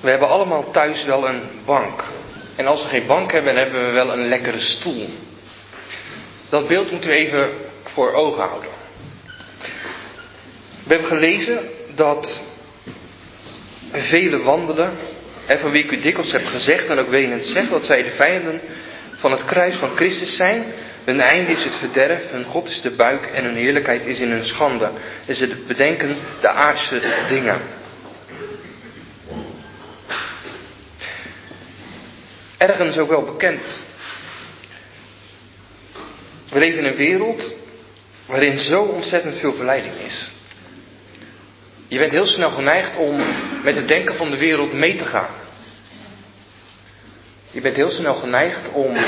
We hebben allemaal thuis wel een bank. En als we geen bank hebben, hebben we wel een lekkere stoel. Dat beeld moeten we even voor ogen houden. We hebben gelezen dat vele wandelen, en van wie ik u dikwijls heb gezegd en ook wenend zeg, dat zij de vijanden van het kruis van Christus zijn. Hun einde is het verderf, hun God is de buik en hun heerlijkheid is in hun schande. En ze bedenken de aardse dingen. Ergens ook wel bekend. We leven in een wereld waarin zo ontzettend veel verleiding is. Je bent heel snel geneigd om met het denken van de wereld mee te gaan. Je bent heel snel geneigd om um,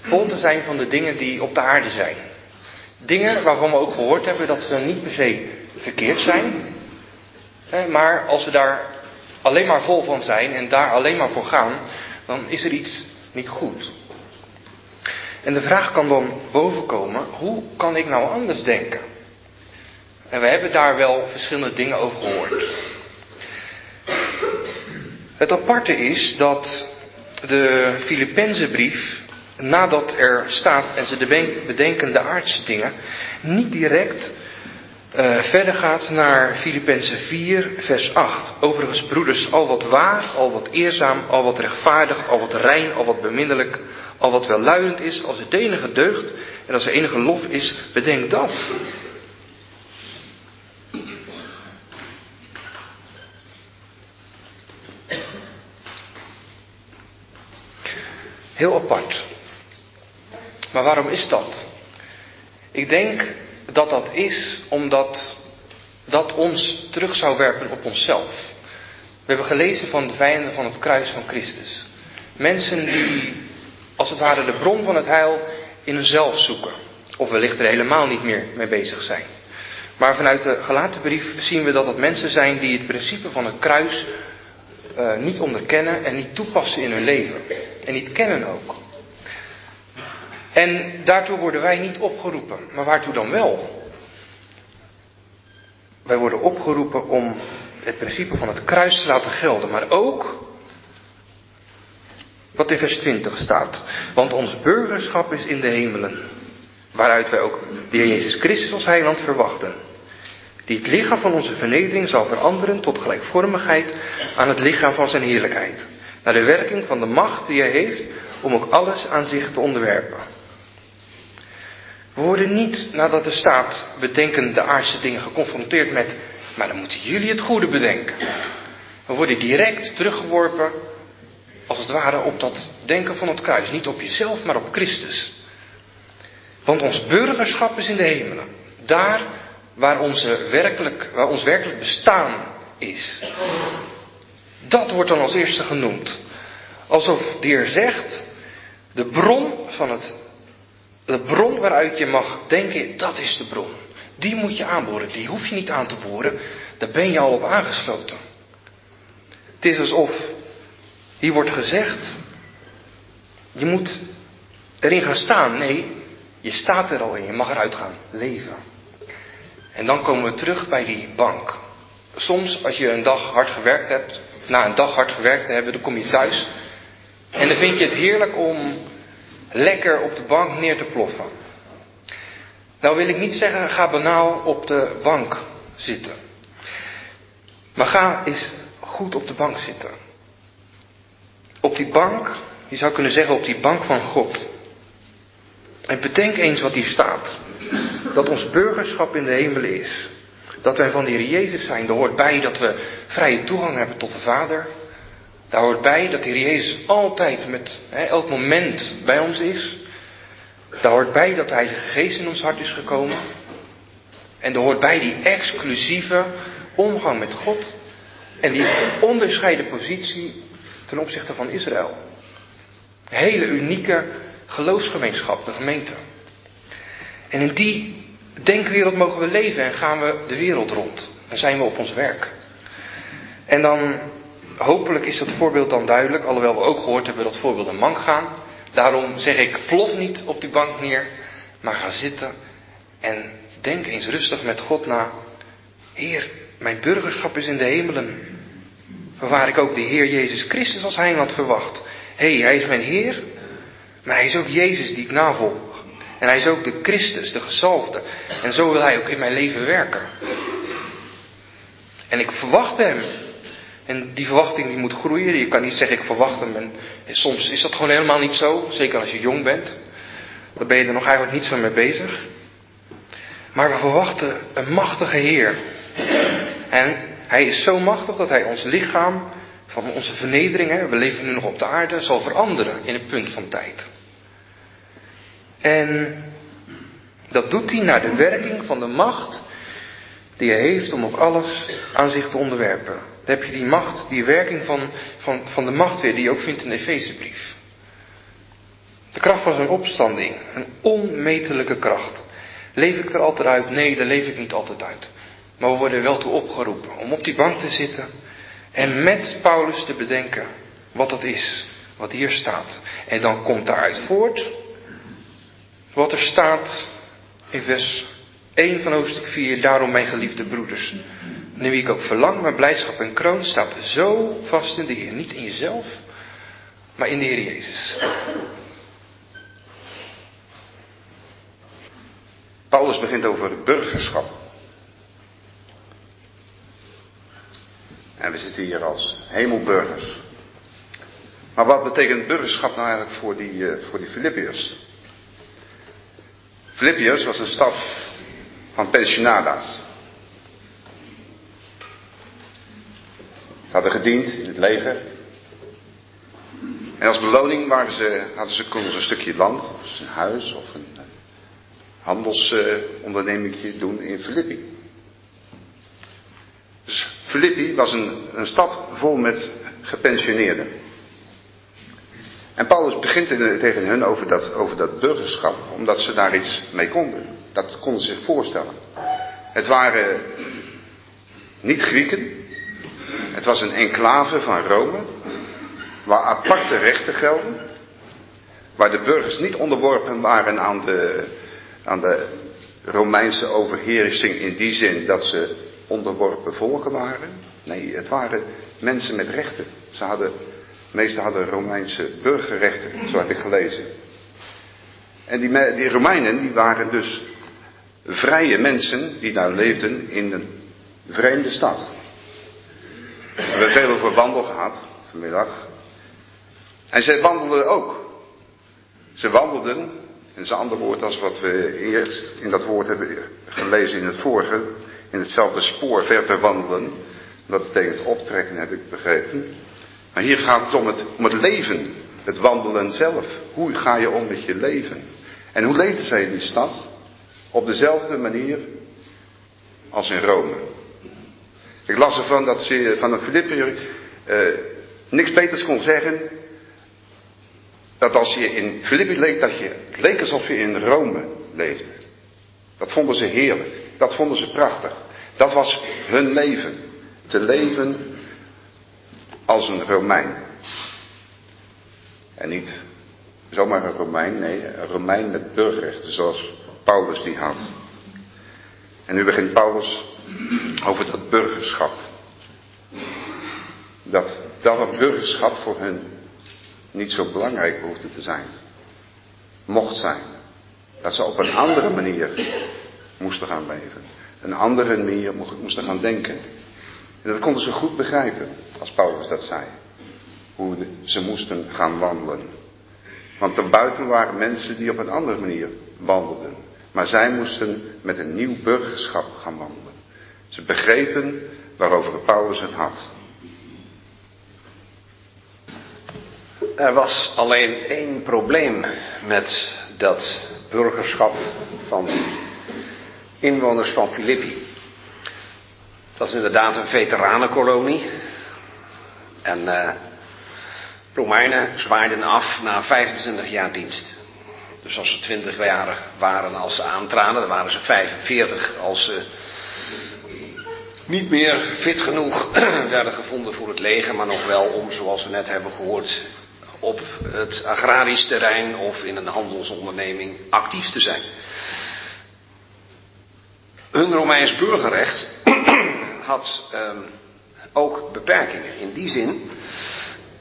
vol te zijn van de dingen die op de aarde zijn. Dingen waarvan we ook gehoord hebben dat ze niet per se verkeerd zijn. Maar als we daar alleen maar vol van zijn en daar alleen maar voor gaan, dan is er iets niet goed. En de vraag kan dan bovenkomen, hoe kan ik nou anders denken? En we hebben daar wel verschillende dingen over gehoord. Het aparte is dat de Filippenzenbrief, nadat er staat en ze bedenken de aardse dingen, niet direct uh, verder gaat naar Filippenzen 4, vers 8. Overigens, broeders, al wat waar, al wat eerzaam, al wat rechtvaardig, al wat rein, al wat beminnelijk, al wat welluidend is, als het enige deugd en als er enige lof is, bedenk dat. Heel apart. Maar waarom is dat? Ik denk dat dat is omdat dat ons terug zou werpen op onszelf. We hebben gelezen van de vijanden van het kruis van Christus. Mensen die als het ware de bron van het heil in hunzelf zoeken. Of wellicht er helemaal niet meer mee bezig zijn. Maar vanuit de gelaten brief zien we dat het mensen zijn die het principe van het kruis uh, niet onderkennen en niet toepassen in hun leven. En niet kennen ook. En daartoe worden wij niet opgeroepen. Maar waartoe dan wel? Wij worden opgeroepen om het principe van het kruis te laten gelden. Maar ook wat in vers 20 staat. Want ons burgerschap is in de hemelen. Waaruit wij ook de Heer Jezus Christus als heiland verwachten. Die het lichaam van onze vernedering zal veranderen tot gelijkvormigheid aan het lichaam van zijn heerlijkheid. Naar de werking van de macht die hij heeft om ook alles aan zich te onderwerpen. We worden niet, nadat er staat, bedenken de aardse dingen geconfronteerd met, maar dan moeten jullie het goede bedenken. We worden direct teruggeworpen, als het ware, op dat denken van het kruis. Niet op jezelf, maar op Christus. Want ons burgerschap is in de hemelen. Daar waar, onze werkelijk, waar ons werkelijk bestaan is. Dat wordt dan als eerste genoemd. Alsof de Heer zegt, de bron van het, de bron waaruit je mag denken, dat is de bron. Die moet je aanboren, die hoef je niet aan te boren, daar ben je al op aangesloten. Het is alsof hier wordt gezegd, je moet erin gaan staan. Nee, je staat er al in, je mag eruit gaan leven. En dan komen we terug bij die bank. Soms als je een dag hard gewerkt hebt, na een dag hard gewerkt te hebben, dan kom je thuis. En dan vind je het heerlijk om lekker op de bank neer te ploffen. Nou wil ik niet zeggen, ga banaal op de bank zitten. Maar ga eens goed op de bank zitten. Op die bank, je zou kunnen zeggen op die bank van God. En bedenk eens wat hier staat. Dat ons burgerschap in de hemel is. Dat wij van de Jezus zijn. Er hoort bij dat we vrije toegang hebben tot de Vader. Daar hoort bij dat de Heer Jezus altijd met hè, elk moment bij ons is. Daar hoort bij dat de Heilige Geest in ons hart is gekomen. En er hoort bij die exclusieve omgang met God. En die onderscheiden positie ten opzichte van Israël. Een hele unieke geloofsgemeenschap, de gemeente. En in die denkwereld mogen we leven en gaan we de wereld rond. Dan zijn we op ons werk. En dan, hopelijk is dat voorbeeld dan duidelijk, alhoewel we ook gehoord hebben dat voorbeelden mank gaan. Daarom zeg ik, plof niet op die bank neer, maar ga zitten en denk eens rustig met God na. Heer, mijn burgerschap is in de hemelen. waar ik ook de Heer Jezus Christus als heiland verwacht. Hé, hij is mijn Heer, maar hij is ook Jezus die ik navolg. En hij is ook de Christus, de gezalfde. En zo wil hij ook in mijn leven werken. En ik verwacht hem. En die verwachting die moet groeien. Je kan niet zeggen ik verwacht hem. En soms is dat gewoon helemaal niet zo. Zeker als je jong bent. Dan ben je er nog eigenlijk niet zo mee bezig. Maar we verwachten een machtige Heer. En hij is zo machtig dat hij ons lichaam van onze vernederingen, we leven nu nog op de aarde, zal veranderen in een punt van tijd. En dat doet hij naar de werking van de macht die hij heeft om ook alles aan zich te onderwerpen. Dan heb je die macht, die werking van, van, van de macht weer, die je ook vindt in de Efezebrief. De kracht van zijn opstanding, een onmetelijke kracht. Leef ik er altijd uit? Nee, daar leef ik niet altijd uit. Maar we worden wel toe opgeroepen om op die bank te zitten en met Paulus te bedenken wat dat is, wat hier staat. En dan komt daaruit voort wat er staat in vers 1 van hoofdstuk 4. Daarom mijn geliefde broeders, nu wie ik ook verlang, mijn blijdschap en kroon staat zo vast in de Heer. Niet in jezelf, maar in de Heer Jezus. Paulus begint over burgerschap. En we zitten hier als hemelburgers. Maar wat betekent burgerschap nou eigenlijk voor die, uh, voor die Filippiërs? Filippiërs was een stad van pensionada's. Ze hadden gediend in het leger. En als beloning waren ze, hadden ze, konden ze een stukje land, of een huis, of een handelsonderneming doen in Filippi. Dus Filippi was een, een stad vol met gepensioneerden. En Paulus begint tegen hen over dat, over dat burgerschap, omdat ze daar iets mee konden. Dat konden ze zich voorstellen. Het waren niet Grieken. Het was een enclave van Rome, waar aparte rechten gelden. Waar de burgers niet onderworpen waren aan de, aan de Romeinse overheersing in die zin dat ze onderworpen volken waren. Nee, het waren mensen met rechten. Ze hadden, de hadden Romeinse burgerrechten, zo heb ik gelezen. En die, die Romeinen, die waren dus vrije mensen die daar leefden in een vreemde stad. We hebben veel over wandel gehad vanmiddag. En zij wandelden ook. Ze wandelden, en dat is een ander woord als wat we eerst in dat woord hebben gelezen in het vorige, in hetzelfde spoor verder wandelen. Dat betekent optrekken, heb ik begrepen. Maar hier gaat het om het, om het leven, het wandelen zelf. Hoe ga je om met je leven? En hoe leefden zij in die stad? Op dezelfde manier als in Rome. Ik las ervan dat ze van een Filippiër eh, niks beters kon zeggen. Dat als je in Filippi leek, dat je, het leek alsof je in Rome leefde. Dat vonden ze heerlijk. Dat vonden ze prachtig. Dat was hun leven. Te leven als een Romein. En niet zomaar een Romein, nee, een Romein met burgerrechten zoals Paulus die had. En nu begint Paulus over dat burgerschap. Dat dat burgerschap voor hun niet zo belangrijk behoefde te zijn. Mocht zijn. Dat ze op een andere manier moesten gaan leven. Een andere manier moesten gaan denken. En dat konden ze goed begrijpen, als Paulus dat zei. Hoe ze moesten gaan wandelen. Want daarbuiten waren mensen die op een andere manier wandelden. Maar zij moesten met een nieuw burgerschap gaan wandelen. Ze begrepen waarover Paulus het had. Er was alleen één probleem met dat burgerschap van inwoners van Filippi. Het was inderdaad een veteranenkolonie. En uh, Romeinen zwaarden af na 25 jaar dienst. Dus als ze 20 jaar waren als ze aantraden, dan waren ze 45 als ze niet meer fit genoeg werden gevonden voor het leger, maar nog wel om, zoals we net hebben gehoord, op het agrarisch terrein of in een handelsonderneming actief te zijn. Hun Romeins burgerrecht had um, ook beperkingen. In die zin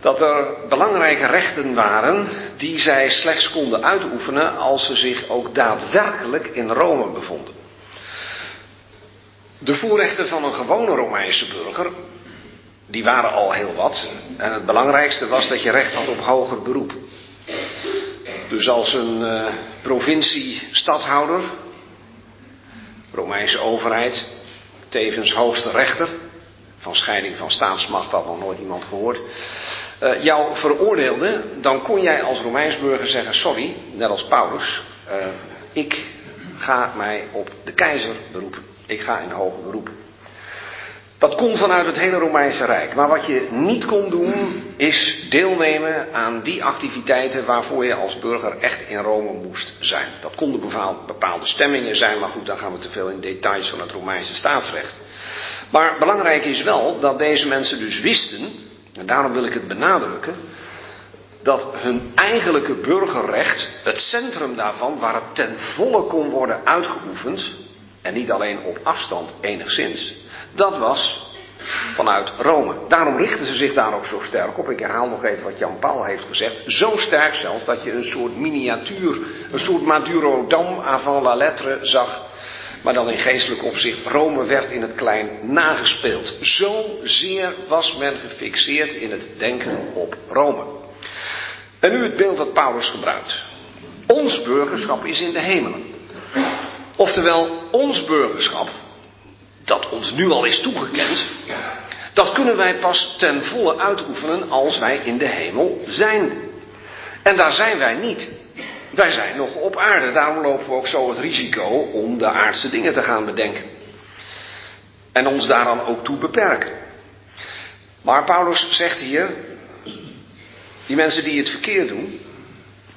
dat er belangrijke rechten waren die zij slechts konden uitoefenen als ze zich ook daadwerkelijk in Rome bevonden. De voorrechten van een gewone Romeinse burger, die waren al heel wat. En het belangrijkste was dat je recht had op hoger beroep. Dus als een uh, provincie-stadhouder, Romeinse overheid, tevens hoogste rechter, van scheiding van staatsmacht had nog nooit iemand gehoord, uh, jou veroordeelde, dan kon jij als Romeins burger zeggen: Sorry, net als Paulus, uh, ik ga mij op de keizer beroepen. Ik ga in hoger beroep. Dat kon vanuit het hele Romeinse Rijk. Maar wat je niet kon doen, is deelnemen aan die activiteiten waarvoor je als burger echt in Rome moest zijn. Dat konden bepaalde stemmingen zijn, maar goed, dan gaan we te veel in details van het Romeinse staatsrecht. Maar belangrijk is wel dat deze mensen dus wisten, en daarom wil ik het benadrukken, dat hun eigenlijke burgerrecht, het centrum daarvan, waar het ten volle kon worden uitgeoefend, en niet alleen op afstand enigszins, dat was vanuit Rome. Daarom richten ze zich daar ook zo sterk op. Ik herhaal nog even wat Jan Paul heeft gezegd. Zo sterk zelfs dat je een soort miniatuur, een soort Madurodam avant la lettre zag. Maar dan in geestelijk opzicht, Rome werd in het klein nagespeeld. Zo zeer was men gefixeerd in het denken op Rome. En nu het beeld dat Paulus gebruikt. Ons burgerschap is in de hemelen. Oftewel, ons burgerschap dat ons nu al is toegekend, dat kunnen wij pas ten volle uitoefenen als wij in de hemel zijn. En daar zijn wij niet. Wij zijn nog op aarde. Daarom lopen we ook zo het risico om de aardse dingen te gaan bedenken. En ons daaraan ook toe beperken. Maar Paulus zegt hier, die mensen die het verkeerd doen,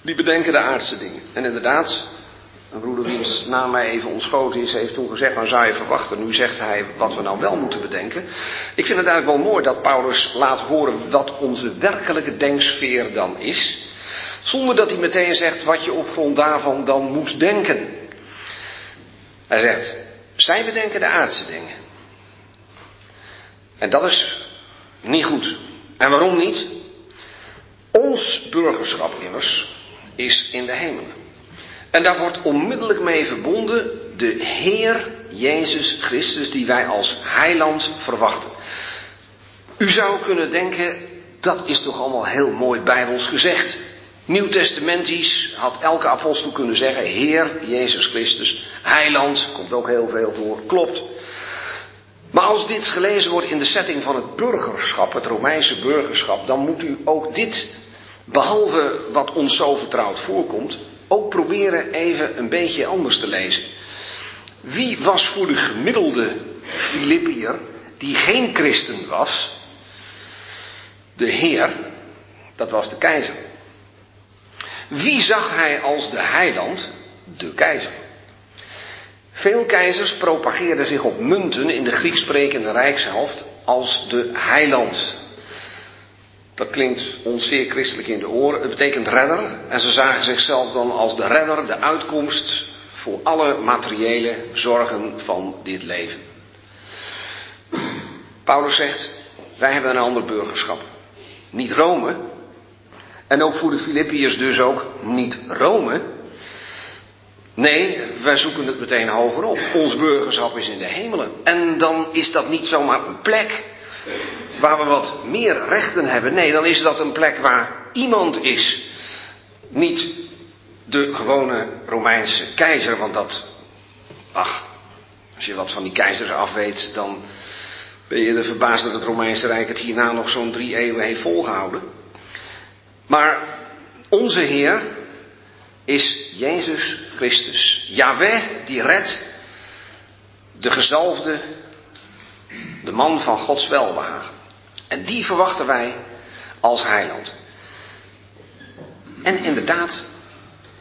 die bedenken de aardse dingen. En inderdaad, een broeder wiens naam mij even ontschoten is, heeft toen gezegd, dan zou je verwachten. Nu zegt hij wat we nou wel moeten bedenken. Ik vind het eigenlijk wel mooi dat Paulus laat horen wat onze werkelijke denksfeer dan is. Zonder dat hij meteen zegt wat je op grond daarvan dan moet denken. Hij zegt, zij bedenken de aardse dingen. En dat is niet goed. En waarom niet? Ons burgerschap immers is in de hemelen. En daar wordt onmiddellijk mee verbonden de Heer Jezus Christus die wij als heiland verwachten. U zou kunnen denken, dat is toch allemaal heel mooi bijbels gezegd. Nieuwtestamentisch had elke apostel kunnen zeggen, Heer Jezus Christus, heiland, komt ook heel veel voor, klopt. Maar als dit gelezen wordt in de setting van het burgerschap, het Romeinse burgerschap, dan moet u ook dit, behalve wat ons zo vertrouwd voorkomt, ook proberen even een beetje anders te lezen. Wie was voor de gemiddelde Filippiër, die geen christen was, de Heer, dat was de keizer. Wie zag hij als de heiland? De keizer. Veel keizers propageerden zich op munten in de Grieks sprekende rijkshelft als de heiland. Dat klinkt ons zeer christelijk in de oren. Het betekent redder. En ze zagen zichzelf dan als de redder, de uitkomst voor alle materiële zorgen van dit leven. Paulus zegt, wij hebben een ander burgerschap. Niet Rome. En ook voor de Filippiërs dus ook niet Rome. Nee, wij zoeken het meteen hoger op. Ons burgerschap is in de hemelen. En dan is dat niet zomaar een plek waar we wat meer rechten hebben. Nee, dan is dat een plek waar iemand is. Niet de gewone Romeinse keizer, want dat, ach, als je wat van die keizers afweet, dan ben je er verbaasd dat het Romeinse Rijk het hierna nog zo'n drie eeuwen heeft volgehouden. Maar onze Heer is Jezus Christus. Yahweh die redt, de gezalfde, de man van Gods welbehagen. En die verwachten wij als heiland. En inderdaad,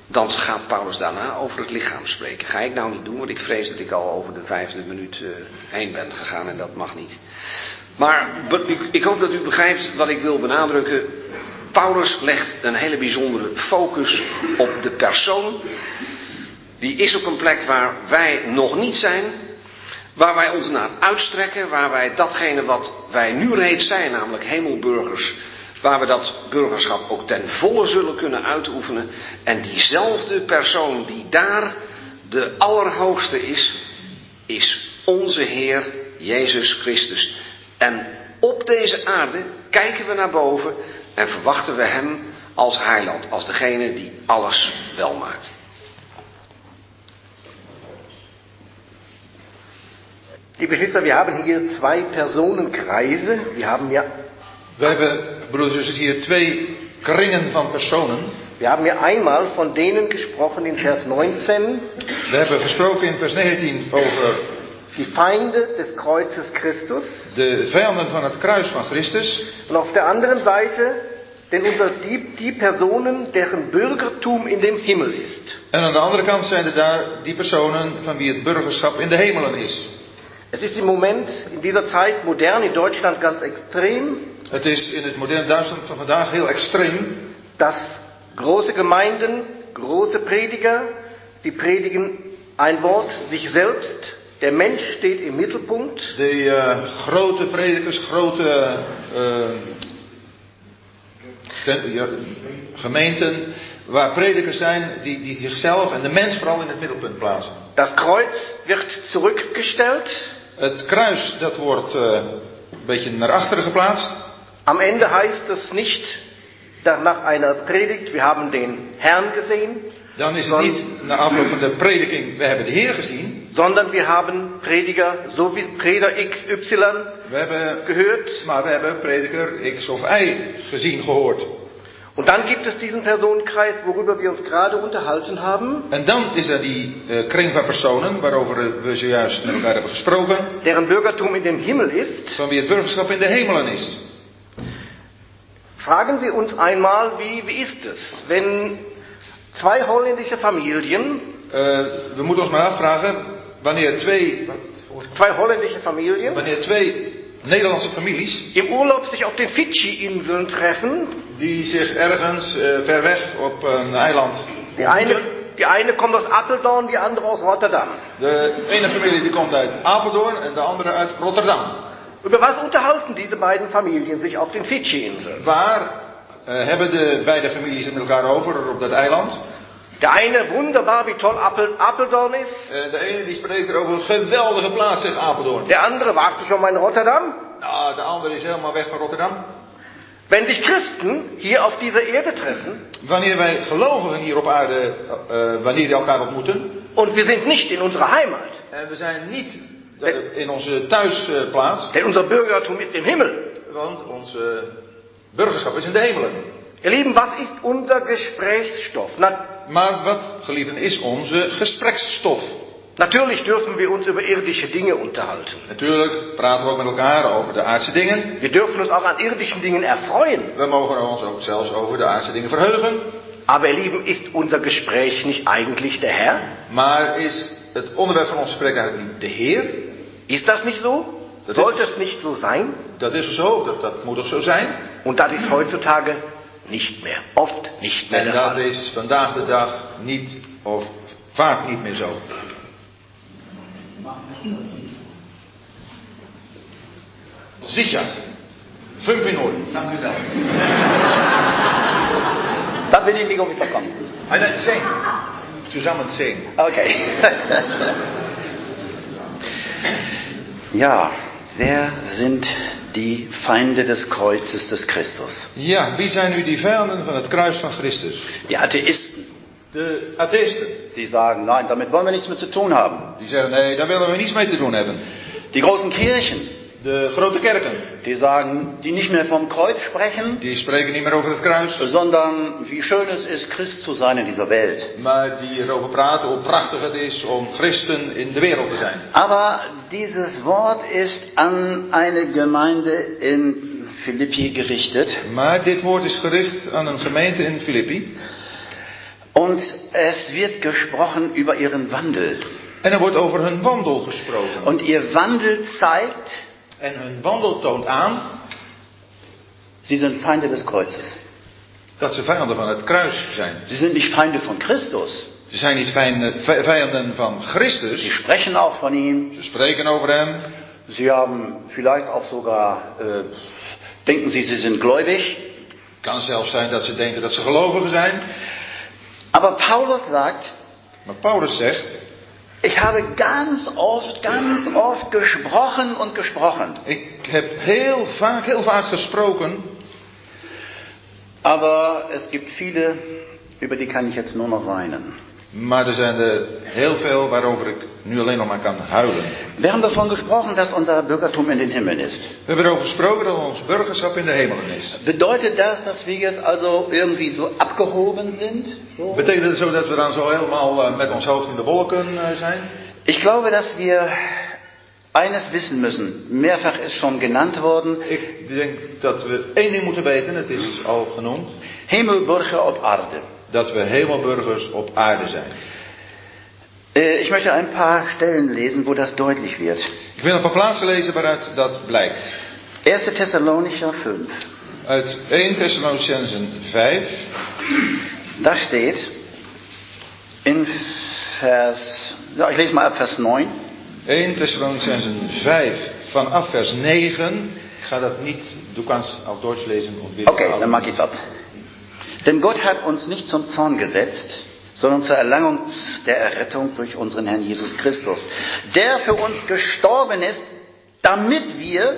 dan gaat Paulus daarna over het lichaam spreken. Ga ik nou niet doen, want ik vrees dat ik al over de vijfde minuut uh, heen ben gegaan en dat mag niet. Maar ik hoop dat u begrijpt wat ik wil benadrukken. Paulus legt een hele bijzondere focus op de persoon. Die is op een plek waar wij nog niet zijn. Waar wij ons naar uitstrekken, waar wij datgene wat wij nu reeds zijn, namelijk hemelburgers, waar we dat burgerschap ook ten volle zullen kunnen uitoefenen. En diezelfde persoon die daar de Allerhoogste is, is onze Heer Jezus Christus. En op deze aarde kijken we naar boven en verwachten we Hem als heiland, als degene die alles wel maakt. Liebe Geschwister, wir haben hier zwei Personenkreise. Wir haben ja, We hebben, broeders en zusters, hier twee kringen van personen. wir haben ja einmal von denen gesprochen in Vers 19, We hebben gesproken in vers 19 over die Feinde des Kreuzes Christus. de vijanden van het kruis van Christus. Und auf der anderen Seite, denn unter die, die Personen, deren Bürgertum in dem Himmel ist. En aan de andere kant zijn er daar die personen van wie het burgerschap in de hemelen is. Es ist im Moment, in dieser Zeit, modern in Deutschland ganz extrem, Het is in het moderne Duitsland van vandaag heel extreem dass große Gemeinden, große Prediger, sie predigen ein Wort sich selbst. Der Mensch steht im Mittelpunkt. De eh, grote predikers, grote ja, gemeenten waar predikers zijn die, die zichzelf en de mens vooral in het middelpunt plaatsen. Das Kreuz wird zurückgestellt. Het kruis dat wordt eh, een beetje naar achteren geplaatst. Am Ende heißt es nicht nach einer Predigt, wir haben den Herrn gesehen, Dan is het niet na afloop van de prediking, we hebben de Heer gezien. sondern wir haben Prediger, so wie Prediger XY We hebben, gehört. maar we hebben prediker X of Y gezien, gehoord. Und dann gibt es diesen Personenkreis, worüber wir uns gerade unterhalten haben, En dan is er die eh, kring van personen waarover we zojuist met elkaar hebben gesproken. deren Bürgertum in dem Himmel ist. Van wie het burgerschap in de hemelen is. Fragen wir uns einmal, wie, wie ist es, wenn zwei holländische Familien, Eh, we moeten ons maar afvragen wanneer twee, zwei holländische Familien wanneer twee Nederlandse families im Urlaub sich auf den Fidschi-Inseln treffen. die zich ergens eh, ver weg op een eiland. Die eine, die eine kommt aus Apeldoorn, die andere aus Rotterdam. De ene familie die komt uit Apeldoorn en de andere uit Rotterdam. Über was unterhalten diese beiden Familien sich auf den Fidschi-Inseln? Waar eh, hebben de beide families het met elkaar over op dat eiland? Der eine wunderbar, wie toll Apel, Apeldoorn ist. Eh, de ene die spreekt er over een geweldige plaats, zegt Apeldoorn. Der andere, warst du schon mal in Rotterdam? Nou, de andere is helemaal weg van Rotterdam. Wenn sich Christen hier auf dieser Erde treffen Wanneer wij gelovigen hier op aarde, eh, wanneer die elkaar ontmoeten, und wir sind nicht in unserer Heimat, en we zijn niet in onze thuisplaats, denn unser Bürgertum ist im Himmel. want onze burgerschap is in de hemelen. Ihr Lieben, was ist unser Gesprächsstoff? Na, Maar wat, geliefden, is onze gespreksstof? natürlich dürfen wir uns über irdische Dinge unterhalten. Natuurlijk praten we ook met elkaar over de aardse dingen. Wir dürfen uns auch an irdischen Dingen erfreuen. We mogen ons ook zelfs over de aardse dingen verheugen. Aber ihr Lieben, ist unser Gespräch nicht eigentlich der Herr? Maar is het onderwerp van ons gesprek eigenlijk niet de Heer? Ist das nicht so? Das Sollte ist- es nicht so sein? Dat is zo, dat, dat moet toch zo zijn? Und das ist heutzutage nicht mehr, oft nicht mehr En dat is vandaag de dag niet, of vaak niet meer zo. Sicher. Fünf Minuten. Dank u wel. Dann will ich nicht mitbekommen. Ah, nee, zehn. Zusammen zehn. Okay. Ja, wer sind die Feinde des Kreuzes des Christus? Ja, wie zijn nu die vijanden van het kruis van Christus? Die Atheisten, De atheisten. die sagen, nein, damit wollen wir nichts mehr zu tun haben. Die zeggen, nee, daar willen we niets mee te doen hebben. Die großen Kirchen, De grote kerken, die sagen, die nicht mehr vom Kreuz sprechen, die spreken niet meer over het kruis. sondern wie schön es ist, Christ zu sein in dieser Welt. Maar die erover praten hoe prachtig het is om christen in de wereld te zijn. Aber dieses Wort ist an eine Gemeinde in Philippi gerichtet Maar dit woord is gericht aan een gemeente in Filippi. und es wird gesprochen über ihren Wandel. En er wordt over hun wandel gesproken. Und ihr Wandel zeigt, En hun wandel toont aan sie sind Feinde des Kreuzes. dat ze vijanden van het kruis zijn. Sie sind nicht Feinde von Christus. Ze zijn niet vijanden, vijanden van Sie Christus. sprechen auch von ihm. Ze spreken over hem. Sie haben vielleicht auch sogar, äh, denken Sie, Sie sind gläubig. Het kan zelfs zijn dat ze denken dat ze gelovigen zijn. Aber Paulus sagt, Maar Paulus zegt, ich habe ganz oft, ganz oft gesprochen und gesprochen. ik heb heel vaak, heel vaak gesproken. Aber es gibt viele, über die kann ich jetzt nur noch weinen. Maar er zijn er heel veel waarover ik nu alleen nog maar kan huilen. Wir haben davon gesprochen, dass unser Bürgertum in den Himmel ist. We hebben erover gesproken dat ons burgerschap in de hemelen is. Bedeutet das, dass wir jetzt also irgendwie so abgehoben sind? So? Betekent het zo dat we dan zo helemaal eh, met ons hoofd in de wolken eh, zijn? Ich glaube, dass wir eines wissen müssen. Mehrfach ist schon genannt worden. Ik denk dat we één ding moeten weten, het is al genoemd, Himmelbürger op aarde. dat we hemelburgers op aarde zijn. Äh, Ich möchte ein paar Stellen lesen, wo das deutlich wird. Ik wil een paar plaatsen lezen waaruit dat blijkt. 1. Thessalonicher 5. Uit 1 Thessalonicensen 5, Da steht in Vers, ja, ich lese mal ab Vers 9. 1 Thessalonicensen 5 vanaf vers 9. Ik ga dat niet, du kannst auf Deutsch lesen wir Okay, dann mag ich das. Denn Gott hat uns nicht zum Zorn gesetzt, sondern zur Erlangung der Errettung durch unseren Herrn Jesus Christus, der für uns gestorben ist, damit wir,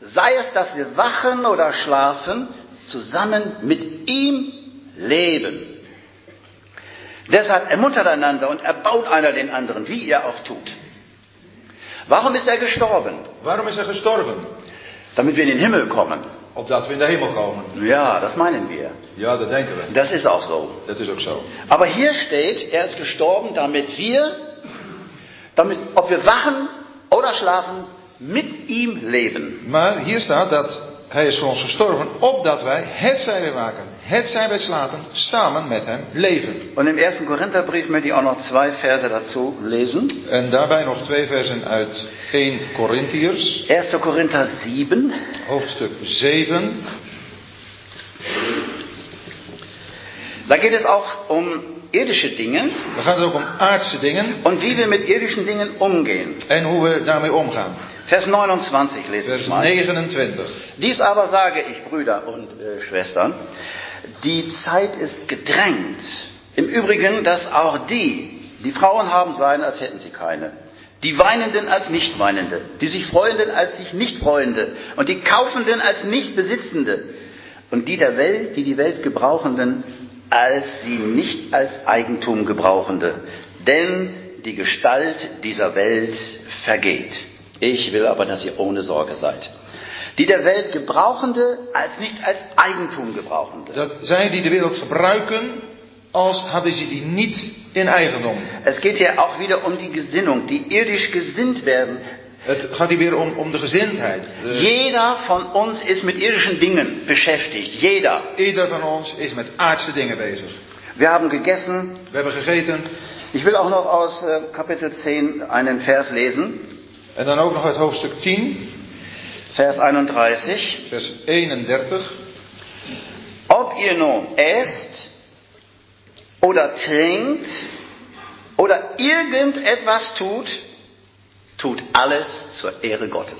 sei es, dass wir wachen oder schlafen, zusammen mit ihm leben. Deshalb ermuntert einander und erbaut einer den anderen, wie ihr auch tut. Warum ist er gestorben? Waarom is er gestorben? Damit wir in den Himmel kommen. Opdat we in de hemel komen. Ja, das meinen wir. Ja, dat denken we. Das ist auch so. Dat is ook zo. Aber hier steht, er ist gestorben, damit wir, damit, ob wir wachen oder schlafen, mit ihm leben. Maar hier staat dat hij is voor ons gestorven, opdat wij, het zij wij waken, het zij wij slapen, samen met hem leven. Und im ersten Korintherbrief möchte ich auch noch zwei Verse dazu lesen. En daarbij nog twee versen uit 1 Corinthiërs, 1. Korinther 7, hoofdstuk 7. da geht es auch um irdische Dinge Dan gaat het ook om aardse dingen und wie wir mit irdischen Dingen umgehen. en hoe we daarmee omgaan. Vers 29 lese Vers ich mal. 29. Dies aber sage ich, Brüder und äh, Schwestern, die Zeit ist gedrängt. Im Übrigen, dass auch die, die Frauen haben sein, als hätten sie keine. Die Weinenden als Nichtweinende, die sich Freuenden als sich Nichtfreuende und die Kaufenden als Nichtbesitzende und die der Welt, die die Welt gebrauchenden, als sie nicht als Eigentum gebrauchende. Denn die Gestalt dieser Welt vergeht. Ich will aber, dass ihr ohne Sorge seid. Die der Welt gebrauchende als nicht als Eigentum gebrauchende. Dat zij die de wereld gebruiken, als hadden ze die niet in eigendom. Es geht hier auch wieder um die Gesinnung, die irdisch gesinnt werden. Het gaat hier weer om, om de gezindheid. De- Jeder von uns ist mit irdischen Dingen beschäftigt. Jeder. ieder van ons is met aardse dingen bezig. Wir haben gegessen. We hebben gegeten. Ich will auch noch aus äh, Kapitel 10 einen Vers lesen. En dan ook nog uit hoofdstuk 10, Vers 31. vers 31. Ob ihr nun esst oder trinkt oder irgendetwas tut, tut alles zur Ehre Gottes.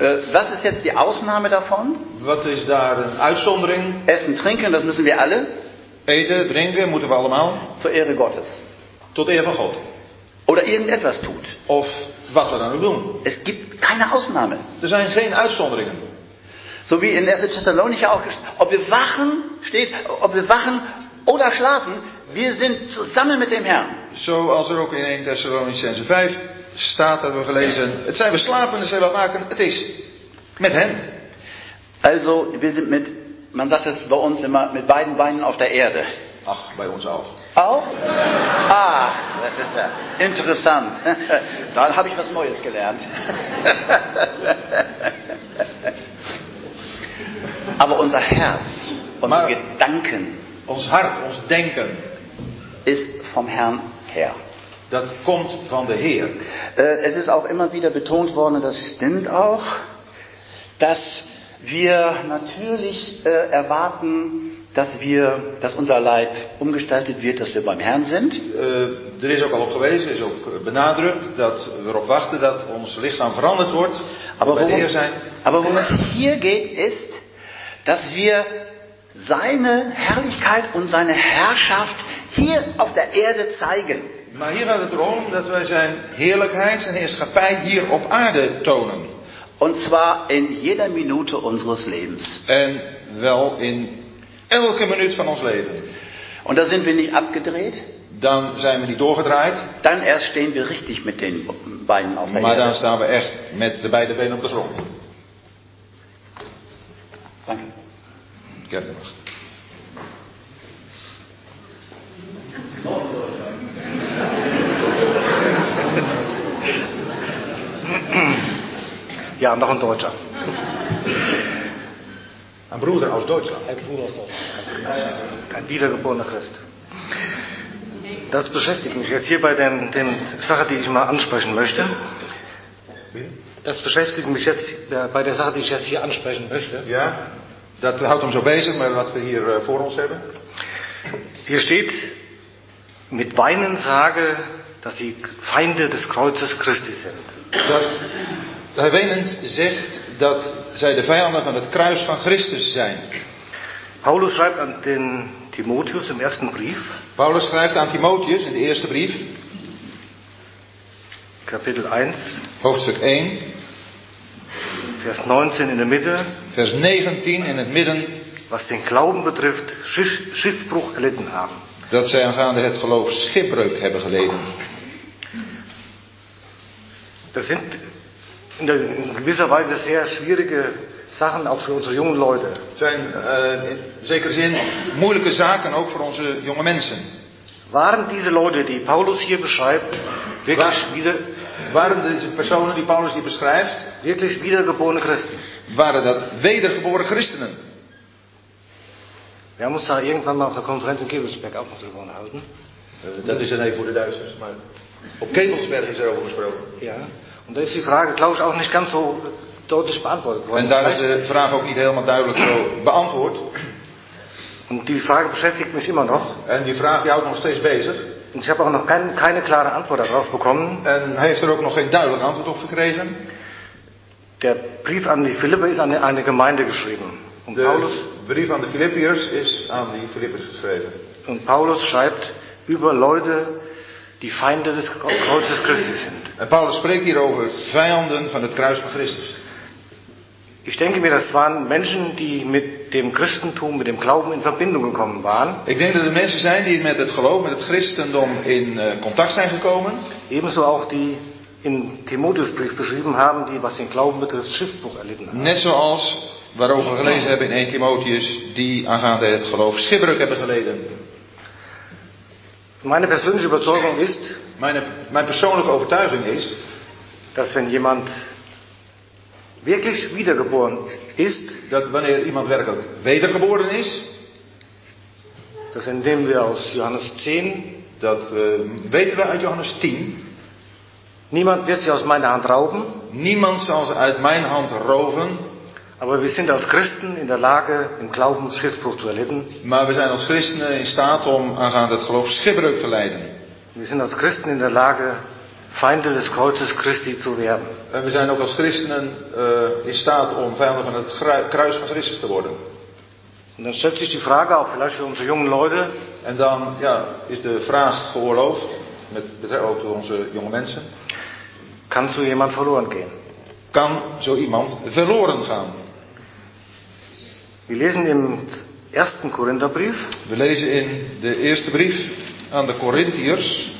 Äh, was ist jetzt die Ausnahme davon? Wat is daar een uitzondering? Essen, trinken, das müssen wir alle, Eten, drinken, moeten we allemaal. zur Ehre Gottes. Tot eer van God. Oder irgendetwas tut. Of wat we dan ook doen. Es gibt keine Ausnahme. Er zijn geen uitzonderingen. So wie in 1. Thessalonicher auch ob wir wachen, steht, ob wir wachen oder schlafen, wir sind zusammen mit dem Herrn. Zoals er ook in 1 Thessalonicense 5 staat, hebben we gelezen. Het zijn we slapen, het zijn we waken. Het is met hem. Also, wir sind mit, man sagt es bei uns immer, mit beiden Beinen auf der Erde. Ach, bij ons ook. Auch? Ah, das ist ja interessant. Da habe ich was Neues gelernt. Aber unser Herz, unsere Maar- Gedanken Ons hart, ons denken, ist vom Herrn her. dat komt van de Heer. Äh, Es ist auch immer wieder betont worden, das stimmt auch, dass wir natürlich äh, erwarten, dass wir, dass unser Leib umgestaltet wird, dass wir beim Herrn sind. Eh, er is ook al op gewezen, is ook benadrukt dat we erop wachten dat ons lichaam veranderd wordt. Aber worum, aber worum es hier geht, ist, dass wir seine Herrlichkeit und seine Herrschaft hier auf der Erde zeigen. Maar hier gaat het erom dat wij zijn heerlijkheid, zijn heerschappij hier op aarde tonen. Und zwar in jeder Minute unseres Lebens. En wel in elke minuut van ons leven. Und da sind wir nicht abgedreht, Dan zijn we niet doorgedraaid, dann erst stehen wir richtig mit den Beinen auf der maar dan staan we echt met de beide benen op de grond. Danke. Kijk mag. Ja, noch ein Deutscher. Een broeder uit Duitsland. Ein Bruder aus Deutschland. Ein wiedergeborener Christ. Das beschäftigt mich jetzt hier bei den, den Sache, die ich mal ansprechen möchte. Das beschäftigt mich jetzt äh, bei der Sache, die ich jetzt hier ansprechen möchte. Ja, dat houdt hem zo bezig met wat we hier eh, voor ons hebben. Hier steht, mit Weinen sage, dass sie Feinde des Kreuzes Christi sind. Dat hij wenend zegt dat zij de vijanden van het kruis van Christus zijn. Paulus schreibt an den Timotheus im ersten Brief, Paulus schrijft aan Timotheus in de eerste brief, Kapitel 1, hoofdstuk 1, Vers 19 in der Mitte, vers 19 in het midden, was den Glauben betrifft, Schiff, Schiffbruch erlitten haben. dat zij aangaande het geloof schipbreuk hebben geleden. Das sind in, gewisser Weise sehr schwierige Sachen, auch für unsere jungen Leute. Zijn eh, in zekere zin moeilijke zaken, ook voor onze jonge mensen. Waren diese Leute, die Paulus hier beschreibt, wirklich, Wa- wieder, Waren deze personen die Paulus hier beschrijft, wirklich wiedergeborene Christen? waren dat wedergeboren christenen? Wir haben uns da irgendwann mal auf der Konferenz in Kevelsberg auch noch drüber unterhalten. Eh, dat is dan even voor de Duitsers, maar op Ketelsberg is erover gesproken. Ja. Und da ist die Frage, glaube ich, auch nicht ganz so deutlich beantwortet worden. En daar is de vraag ook niet helemaal duidelijk zo beantwoord. Und die Frage beschäftigt mich immer noch. En die vraag die houdt nog steeds bezig. Und ich habe auch noch kein, keine klare Antwort darauf bekommen. En hij heeft er ook nog geen duidelijk antwoord op gekregen. Der Brief an die Philippe ist an eine Gemeinde geschrieben. Und De Paulus, brief aan de Filippiërs is aan die Filippers geschreven. und Paulus schreibt über Leute, die Feinde des Kreuzes Christi sind. En Paulus spreekt hier over vijanden van het kruis van Christus. Ich denke mir, das waren Menschen, die mit dem Christentum, mit dem Glauben in Verbindung gekommen waren. Ik denk dat er mensen zijn die met het geloof, met het christendom in eh, contact zijn gekomen. Ebenso auch die in Timotheusbrief beschrieben haben, die, was den Glauben betrifft, Schiffbruch erlitten haben. Net zoals waarover we gelezen hebben in 1 Timotheus, die aangaande het geloof schipbreuk hebben geleden. Meine persönliche Überzeugung ist, Mijn, mijn persoonlijke overtuiging is dass wenn jemand wirklich wiedergeboren ist, dat wanneer iemand werkelijk wedergeboren is, das entnehmen wir aus Johannes 10, dat eh, weten we uit Johannes 10. niemand wird sie aus meiner Hand rauben, Niemand zal ze uit mijn hand roven, aber wir sind als Christen in der Lage, im Glauben Schiffbruch zu erlitten. maar we zijn als christenen in staat om aangaande het geloof schipbreuk te leiden. Wir sind als Christen in der Lage, Feinde des Kreuzes Christi zu werden. En we zijn ook als christenen eh, in staat om vijanden van het kruis van Christus te worden. Und dann stellt sich die Frage auch vielleicht für unsere jungen Leute, En dan ja, is de vraag geoorloofd, met betrekking ook door onze jonge mensen, kann so jemand verloren gehen? kan zo iemand verloren gaan? Wir lesen im ersten Korintherbrief, We lezen in de eerste brief aan de Corinthiërs,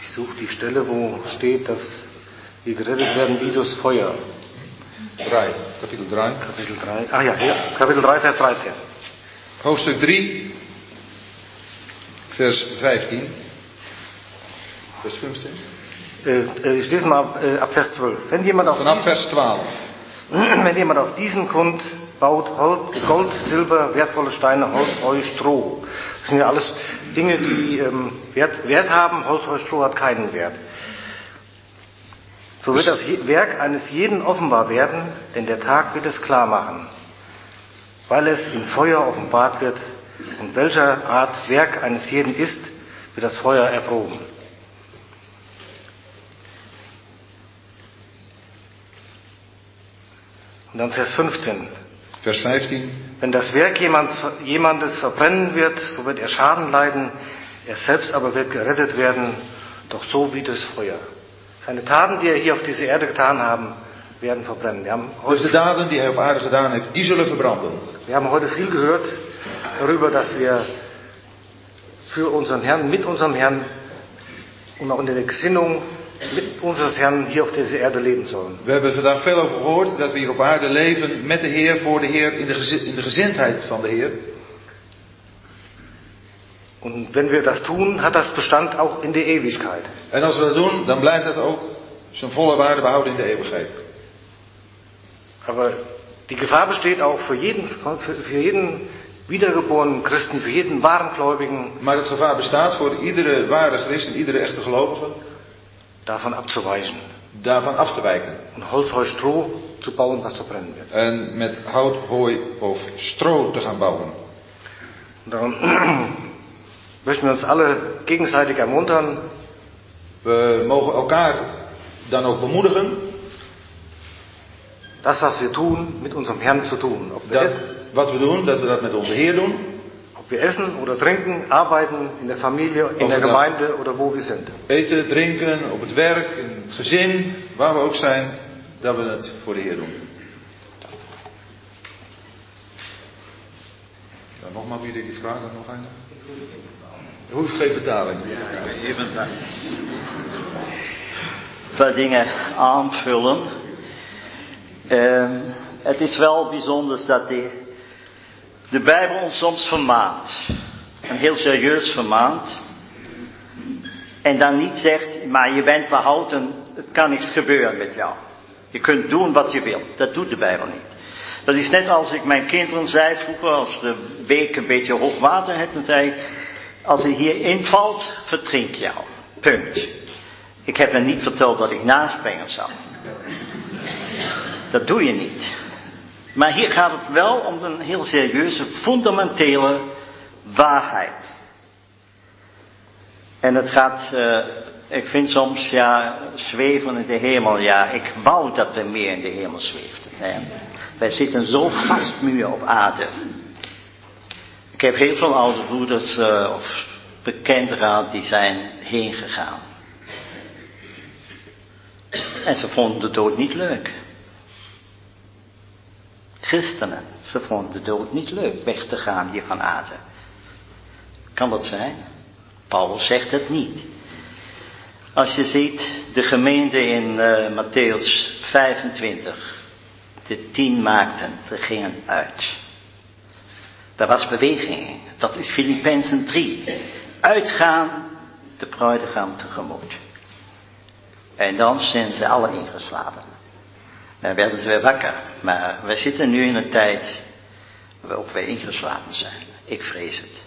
ich suche die Stelle, wo steht, dass wir gerettet werden wie durchs Feuer. 3, kapitel 3. Kapitel 3. Ah ja, ja, Kapitel 3, Vers 13. Hoofdstuk 3, vers 15. Vers 15. Äh, äh, ich lese mal ab, äh, ab Vers 12. Wenn jemand, auf Vanaf diesen, vers 12. wenn jemand auf diesen Grund baut Gold, Silber, wertvolle Steine, Holz, Heu, Stroh. Das sind ja alles Dinge, die ähm, Wert, Wert haben. Holz, Heu, Stroh hat keinen Wert. So wird das Werk eines jeden offenbar werden, denn der Tag wird es klar machen, weil es in Feuer offenbart wird. Und welcher Art Werk eines jeden ist, wird das Feuer erproben. Und dann Vers 15. Vers 15. Wenn das Werk jemands, jemandes verbrennen wird, so wird er Schaden leiden, er selbst aber wird gerettet werden, doch so wie das Feuer. Seine Taten, die er hier auf dieser Erde getan haben, werden verbrennen. Wir haben, Dus de heute, daden die hij op aarde gedaan heeft, die zullen verbranden. wir haben heute viel gehört darüber, dass wir für unseren Herrn, mit unserem Herrn und auch in der Gesinnung mit unseres Herrn hier auf dieser Erde leben sollen. We hebben vandaag veel over gehoord dat we hier op aarde leven met de Heer, voor de Heer, in de, gezi- in de gezindheid van de Heer. Und wenn wir das tun, hat das Bestand auch in der Ewigkeit. En als we dat doen, dan blijft dat ook zijn volle waarde behouden in de eeuwigheid. Aber die Gefahr besteht auch für jeden, für jeden wiedergeborenen Christen, für jeden wahren Gläubigen, Maar het gevaar bestaat voor iedere ware christen, iedere echte gelovige, davon abzuweichen daarvan af te wijken. Holz, Heu, Stroh zu bauen, was verbrennen wird. En met hout, hooi of stro te gaan bouwen. Darum möchten wir uns alle gegenseitig ermuntern, We mogen elkaar dan ook bemoedigen das, was wir tun, mit unserem Herrn zu tun. Ob wir, dat essen, wat we doen, dat we dat met onze Heer doen. ob wir essen oder trinken, arbeiten, in der Familie, in der da- Gemeinde oder wo wir sind. Eten, drinken, op het werk, in het gezin, waar we ook zijn, dat we het voor de Heer doen. Ja, nogmaals weer die vraag dan nog een. Hoeft geen vertaling. Even een paar dingen aanvullen. Ehm, het is wel bijzonder dat de, de Bijbel ons soms vermaant. En heel serieus vermaant. En dan niet zegt, maar je bent behouden, het kan niks gebeuren met jou. Je kunt doen wat je wilt. Dat doet de Bijbel niet. Dat is net als ik mijn kinderen zei vroeger, als de beek een beetje hoog water heeft, dan zei ik, als je hier invalt, verdrink jou. Punt. Ik heb hen niet verteld dat ik naspringen zou. Dat doe je niet. Maar hier gaat het wel om een heel serieuze, fundamentele waarheid. En het gaat, eh, ik vind soms, ja, zweven in de hemel, ja, ik wou dat we meer in de hemel zweefden. Wij zitten zo vastmuur op aarde. Ik heb heel veel oude broeders eh, of bekenden gehad die zijn heen gegaan. En ze vonden de dood niet leuk. Christenen, ze vonden de dood niet leuk, weg te gaan hier van aarde. Kan dat zijn? Paulus zegt het niet. Als je ziet de gemeente in eh, Matthäus 25, de tien maakten, ze gingen uit. Daar was beweging. Dat is Filippenzen 3. Uitgaan de bruidegom tegemoet. En dan zijn ze alle ingeslapen. Dan werden ze weer wakker. Maar we zitten nu in een tijd waarop wij ingeslapen zijn. Ik vrees het.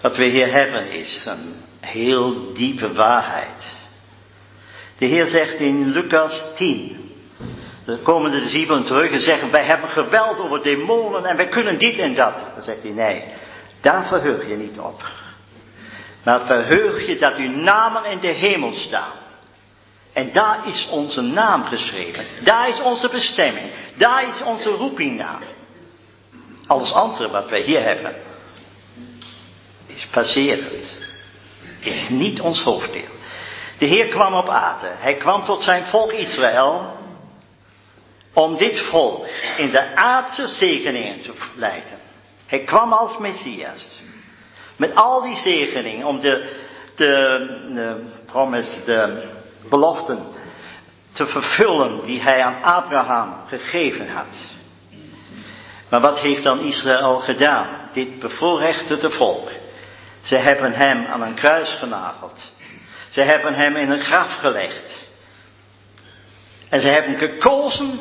Wat we hier hebben is een heel diepe waarheid. De Heer zegt in Lucas 10. Dan komen de discipelen terug en zeggen, wij hebben geweld over demonen en wij kunnen dit en dat. Dan zegt hij, nee, daar verheug je niet op. Maar verheug je dat uw namen in de hemel staan. En daar is onze naam geschreven. Daar is onze bestemming. Daar is onze roeping naar. Alles andere wat wij hier hebben, is passerend. Is niet ons hoofddeel. De Heer kwam op aarde. Hij kwam tot zijn volk Israël. Om dit volk in de aardse zegeningen te leiden. Hij kwam als Messias. Met al die zegeningen om de, de, de de beloften te vervullen die hij aan Abraham gegeven had. Maar wat heeft dan Israël gedaan? Dit bevoorrechte volk. Ze hebben hem aan een kruis genageld. Ze hebben hem in een graf gelegd. En ze hebben gekozen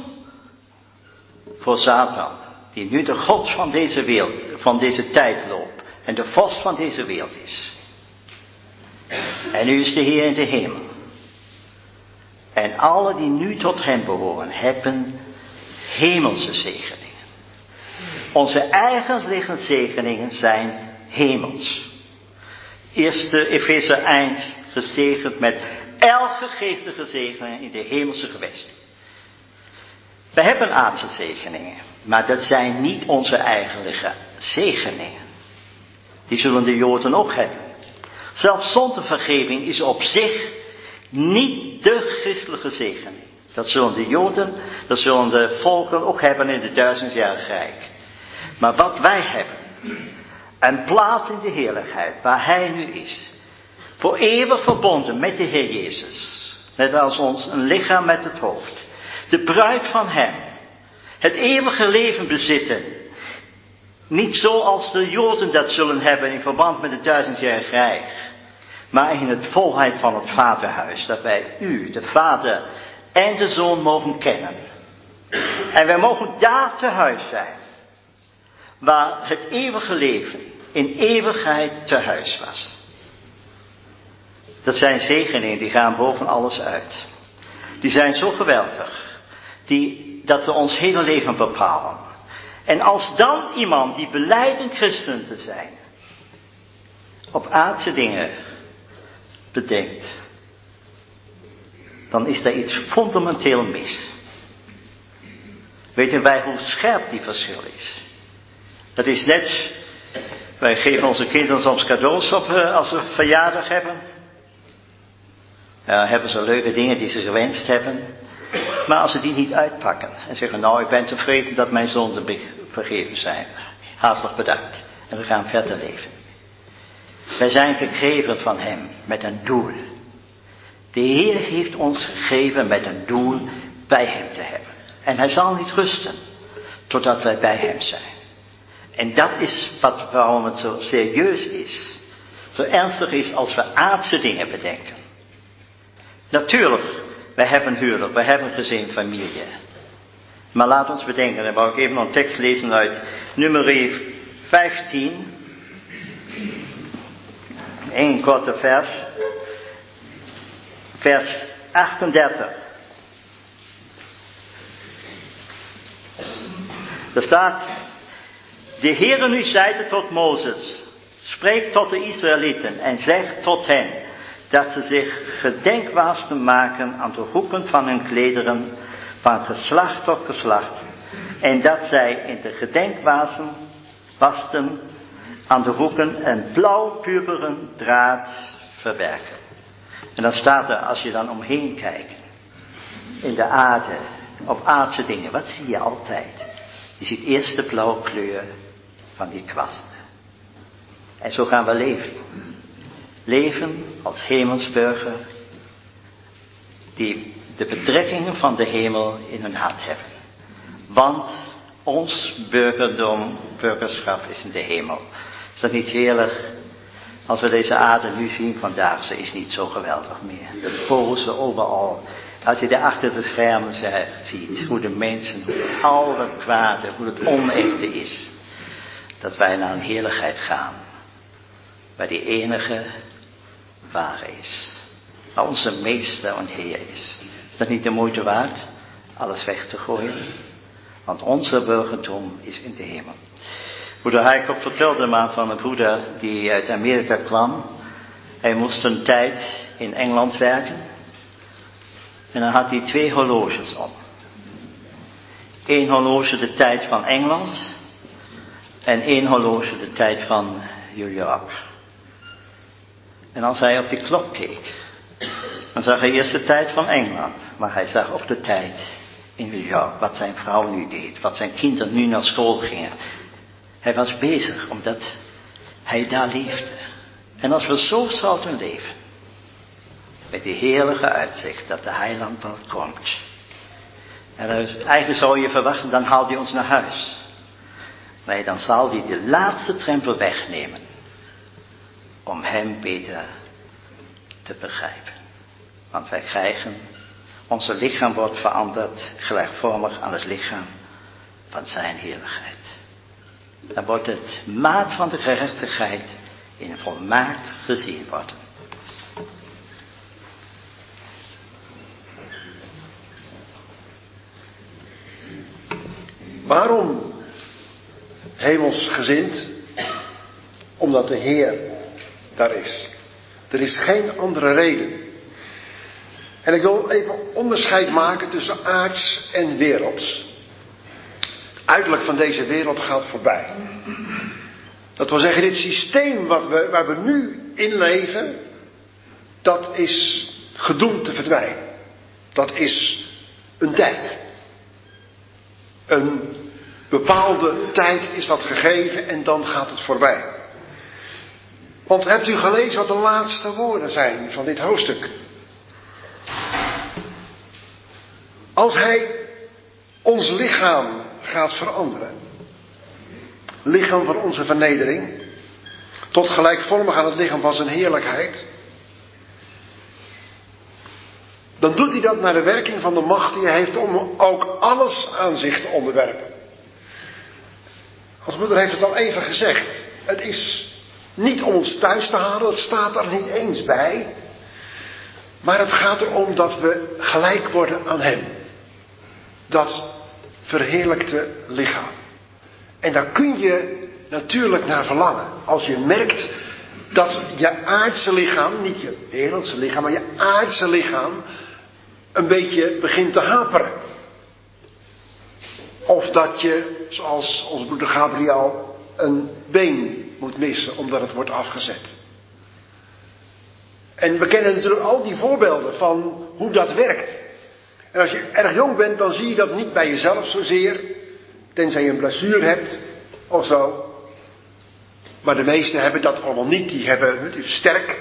voor Satan, die nu de God van deze wereld, van deze tijd loopt en de vorst van deze wereld is. En nu is de Heer in de hemel. En alle die nu tot hem behoren, hebben hemelse zegeningen. Onze eigen zegeningen zijn hemels. Eerste Efeze 1 gezegend met elke geestelijke zegening in de hemelse gewesten. We hebben aardse zegeningen, maar dat zijn niet onze eigenlijke zegeningen. Die zullen de Joden ook hebben. Zelfs zondevergeving is op zich niet de christelijke zegening. Dat zullen de Joden, dat zullen de volken ook hebben in de duizendjarige rijk. Maar wat wij hebben, een plaats in de heerlijkheid waar Hij nu is, voor eeuwig verbonden met de Heer Jezus, net als ons een lichaam met het hoofd, de bruid van Hem, het eeuwige leven bezitten, niet zoals de Joden dat zullen hebben in verband met het duizendjarige rijk, maar in het volheid van het Vaderhuis, dat wij u, de Vader en de Zoon mogen kennen. En wij mogen daar te huis zijn, waar het eeuwige leven in eeuwigheid te huis was. Dat zijn zegeningen die gaan boven alles uit. Die zijn zo geweldig, die, dat ze ons hele leven bepalen. En als dan iemand die beleidt een christen te zijn, op aardse dingen bedenkt, dan is daar iets fundamenteel mis. Weten wij hoe scherp die verschil is? Dat is net, wij geven onze kinderen soms cadeaus op eh, als ze verjaardag hebben. Ja, hebben ze leuke dingen die ze gewenst hebben. Maar als ze die niet uitpakken en zeggen, nou ik ben tevreden dat mijn zonden vergeven zijn. Hartelijk bedankt. En we gaan verder leven. Wij zijn gegeven van Hem met een doel. De Heer heeft ons gegeven met een doel bij Hem te hebben. En Hij zal niet rusten totdat wij bij Hem zijn. En dat is wat, waarom het zo serieus is. Zo ernstig is als we aardse dingen bedenken. Natuurlijk, wij hebben huwelijk, wij hebben gezin, familie. Maar laat ons bedenken, dan wou ik even een tekst lezen uit nummer 15. Eén korte vers. Vers 38. Er staat, de Heere nu zeide tot Mozes, spreek tot de Israëlieten en zeg tot hen, dat ze zich gedenkwaarsten maken aan de hoeken van hun klederen, van geslacht tot geslacht, en dat zij in de gedenkwazen wasten aan de hoeken een blauw-purperen draad verwerken. En dan staat er, als je dan omheen kijkt, in de aarde, op aardse dingen, wat zie je altijd? Je ziet eerst de blauwe kleur van die kwasten. En zo gaan we leven. Leven als hemelsburger, die de betrekkingen van de hemel in hun hart hebben. Want ons burgerdom, burgerschap is in de hemel. Is dat niet heerlijk? Als we deze aarde nu zien vandaag, ze is niet zo geweldig meer. De boze overal. Als je daar achter de schermen ziet, hoe de mensen, hoe al het kwade, hoe het onechte is. Dat wij naar een heerlijkheid gaan. Waar die enige ware is. Waar onze meester en Heer is. Is dat niet de moeite waard? Alles weg te gooien? Want onze burgerdom is in de hemel. Broeder Heikop vertelde maar van een broeder die uit Amerika kwam. Hij moest een tijd in Engeland werken. En dan had hij twee horloges op. Eén horloge de tijd van Engeland. En één horloge de tijd van New York. En als hij op die klok keek, dan zag hij eerst de tijd van Engeland. Maar hij zag ook de tijd in New York. Wat zijn vrouw nu deed. Wat zijn kinderen nu naar school gingen. Hij was bezig omdat hij daar leefde. En als we zo zouden leven, met die heerlijke uitzicht dat de heiland wel komt. En dus, eigenlijk zou je verwachten, dan haalt hij ons naar huis. Nee, dan zal hij de laatste trempel wegnemen. Om hem beter te begrijpen. Want wij krijgen, onze lichaam wordt veranderd gelijkvormig aan het lichaam van zijn heerlijkheid. Dan wordt het maat van de gerechtigheid in volmaakt gezien worden. Waarom hemelsgezind? Omdat de Heer daar is. Er is geen andere reden. En ik wil even onderscheid maken tussen aards en werelds. Uiterlijk van deze wereld gaat voorbij. Dat wil zeggen, dit systeem wat we, waar we nu in leven, dat is gedoemd te verdwijnen. Dat is een tijd. Een bepaalde tijd is dat gegeven en dan gaat het voorbij. Want hebt u gelezen wat de laatste woorden zijn van dit hoofdstuk? Als hij ons lichaam gaat veranderen, lichaam van onze vernedering, tot gelijkvormig aan het lichaam van zijn heerlijkheid, dan doet hij dat naar de werking van de macht die hij heeft om ook alles aan zich te onderwerpen. Als moeder heeft het al even gezegd. Het is niet om ons thuis te halen, het staat er niet eens bij. Maar het gaat erom dat we gelijk worden aan Hem. Dat verheerlijkte lichaam. En daar kun je natuurlijk naar verlangen. Als je merkt dat je aardse lichaam, niet je wereldse lichaam, maar je aardse lichaam een beetje begint te haperen. Of dat je, zoals onze broeder Gabriel, een been moet missen omdat het wordt afgezet. En we kennen natuurlijk al die voorbeelden van hoe dat werkt. En als je erg jong bent, dan zie je dat niet bij jezelf zozeer. Tenzij je een blessure hebt of zo. Maar de meesten hebben dat allemaal niet. Die hebben het sterk.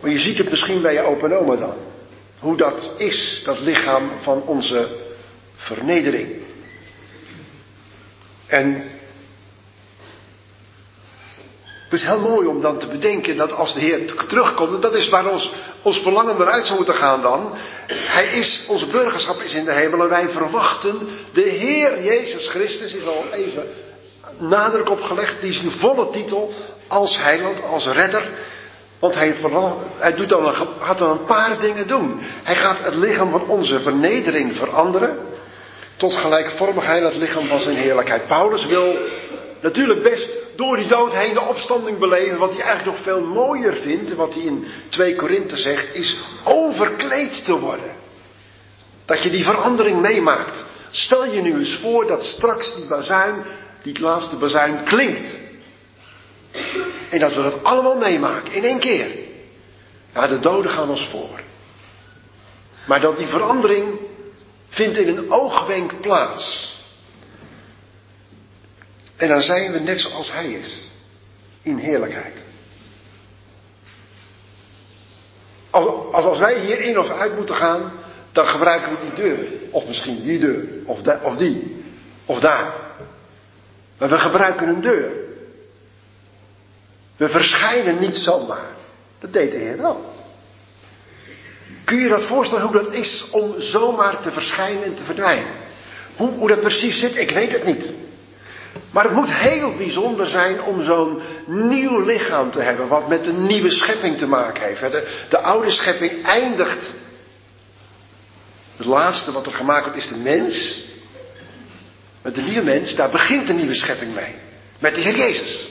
Maar je ziet het misschien bij je open oma dan. Hoe dat is, dat lichaam van onze vernedering. En het is heel mooi om dan te bedenken dat als de Heer terugkomt, en dat is waar ons, ons verlangen eruit zou moeten gaan dan. Hij is, onze burgerschap is in de hemel en wij verwachten de Heer Jezus Christus, is al even nadruk opgelegd, die is volle titel, als heiland, als redder. Want hij, hij doet dan een, gaat dan een paar dingen doen. Hij gaat het lichaam van onze vernedering veranderen. Tot gelijkvormigheid het lichaam van zijn heerlijkheid. Paulus wil natuurlijk best door die dood heen de opstanding beleven. Wat hij eigenlijk nog veel mooier vindt, wat hij in 2 Korinthe zegt, is overkleed te worden. Dat je die verandering meemaakt. Stel je nu eens voor dat straks die bazuin, die laatste bazuin klinkt. En dat we dat allemaal meemaken in één keer. Ja, de doden gaan ons voor. Maar dat die verandering vindt in een oogwenk plaats. En dan zijn we net zoals Hij is. In heerlijkheid. Als, als, wij hier in of uit moeten gaan, dan gebruiken we die deur. Of misschien die deur. Of, of die. Of daar. Maar we gebruiken een deur. We verschijnen niet zomaar. Dat deed de Heer wel. Kun je dat voorstellen hoe dat is om zomaar te verschijnen en te verdwijnen? Hoe, hoe dat precies zit, ik weet het niet. Maar het moet heel bijzonder zijn om zo'n nieuw lichaam te hebben, wat met een nieuwe schepping te maken heeft. De, de oude schepping eindigt. Het laatste wat er gemaakt wordt is de mens. Met de nieuwe mens, daar begint de nieuwe schepping mee. Met de Heer Jezus.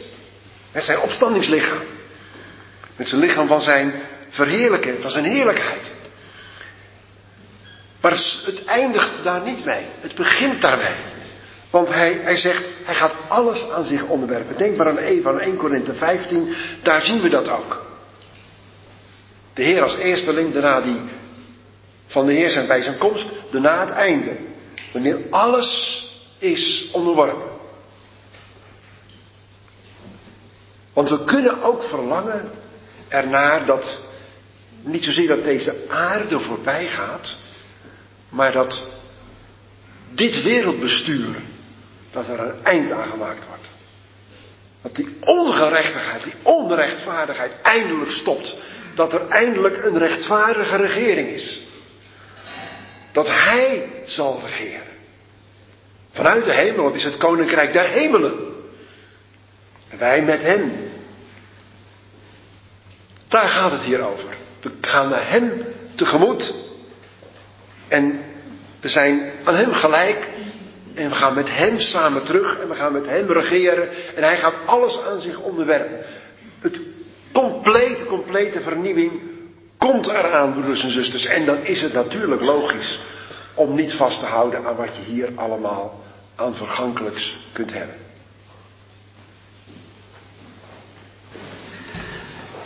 Met zijn opstandingslichaam. Met zijn lichaam van zijn verheerlijken, van zijn heerlijkheid. Maar het eindigt daar niet mee. Het begint daarmee. Want hij, hij zegt, hij gaat alles aan zich onderwerpen. Denk maar aan Eva, aan 1 Korinthe 15, daar zien we dat ook. De Heer als eersteling, daarna die van de Heer zijn bij zijn komst, daarna het einde. Wanneer alles is onderworpen. Want we kunnen ook verlangen ernaar dat, niet zozeer dat deze aarde voorbij gaat, maar dat dit wereldbestuur, dat er een eind aan gemaakt wordt. Dat die ongerechtigheid, die onrechtvaardigheid eindelijk stopt. Dat er eindelijk een rechtvaardige regering is. Dat Hij zal regeren. Vanuit de hemel, het is het koninkrijk der hemelen. En wij met hen. Daar gaat het hier over. We gaan naar hem tegemoet. En we zijn aan hem gelijk. En we gaan met hem samen terug. En we gaan met hem regeren. En hij gaat alles aan zich onderwerpen. Het complete, complete vernieuwing komt eraan, broeders en zusters. En dan is het natuurlijk logisch om niet vast te houden aan wat je hier allemaal aan vergankelijks kunt hebben.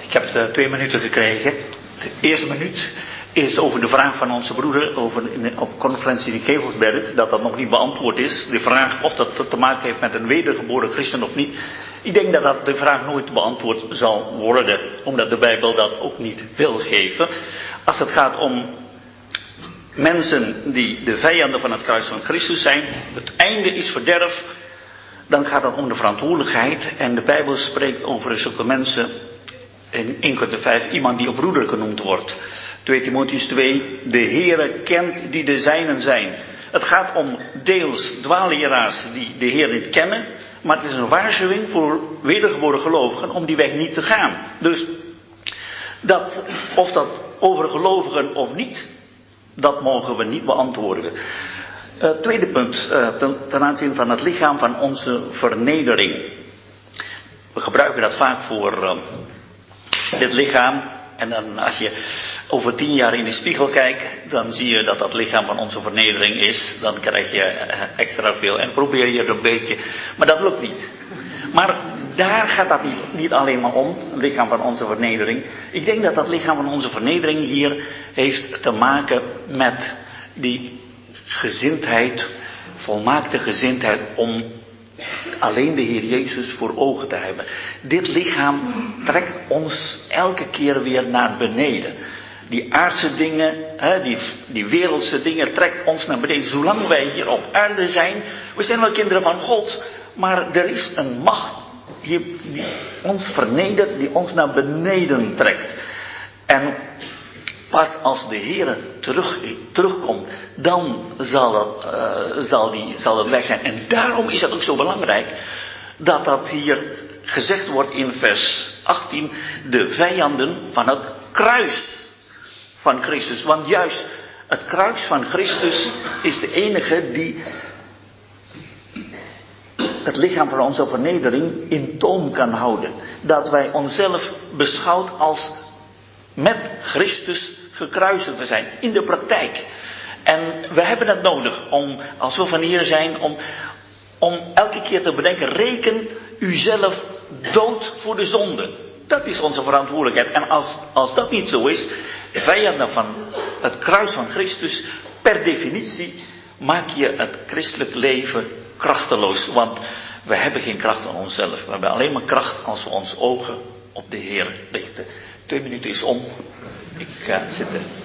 Ik heb uh, twee minuten gekregen. De eerste minuut is over de vraag van onze broeder over in, op conferentie in Gevelsberg, dat dat nog niet beantwoord is. De vraag of dat te maken heeft met een wedergeboren christen of niet. Ik denk dat dat de vraag nooit beantwoord zal worden, omdat de Bijbel dat ook niet wil geven. Als het gaat om mensen die de vijanden van het kruis van Christus zijn, het einde is verderf, dan gaat het om de verantwoordelijkheid. En de Bijbel spreekt over zulke mensen in 1 Korinther 5, iemand die op broeder genoemd wordt. 2 Timotheus 2, de Heere kent die de zijnen zijn. Het gaat om deels dwaaleraars die de Heer niet kennen, maar het is een waarschuwing voor wedergeboren gelovigen om die weg niet te gaan. Dus dat, of dat over gelovigen of niet, dat mogen we niet beantwoorden. Uh, tweede punt, ten, ten aanzien van het lichaam van onze vernedering. We gebruiken dat vaak voor uh, dit lichaam. En dan als je over tien jaar in de spiegel kijkt, dan zie je dat dat lichaam van onze vernedering is. Dan krijg je extra veel en probeer je er een beetje. Maar dat lukt niet. Maar daar gaat dat niet, niet alleen maar om, het lichaam van onze vernedering. Ik denk dat dat lichaam van onze vernedering hier heeft te maken met die gezindheid, volmaakte gezindheid om alleen de Heer Jezus voor ogen te hebben. Dit lichaam trekt ons elke keer weer naar beneden. Die aardse dingen, hè, die, die wereldse dingen, trekt ons naar beneden. Zolang wij hier op aarde zijn, we zijn wel kinderen van God, maar er is een macht die, die ons vernedert, die ons naar beneden trekt. En pas als de Heer terug, terugkomt, dan zal het, uh, zal, die, zal het weg zijn. En daarom is het ook zo belangrijk dat dat hier gezegd wordt in vers 18, de vijanden van het kruis van Christus. Want juist het kruis van Christus is de enige die het lichaam van onze vernedering in toom kan houden. Dat wij onszelf beschouwt als met Christus gekruisigd zijn. In de praktijk. En we hebben het nodig om, als we van hier zijn, om, om elke keer te bedenken, reken uzelf dood voor de zonde. Dat is onze verantwoordelijkheid. En als, als dat niet zo is, vijanden van het kruis van Christus, per definitie maak je het christelijk leven krachteloos. Want we hebben geen kracht aan onszelf. We hebben alleen maar kracht als we onze ogen op de Heer richten. Twee minuten is om. Ik ga zitten.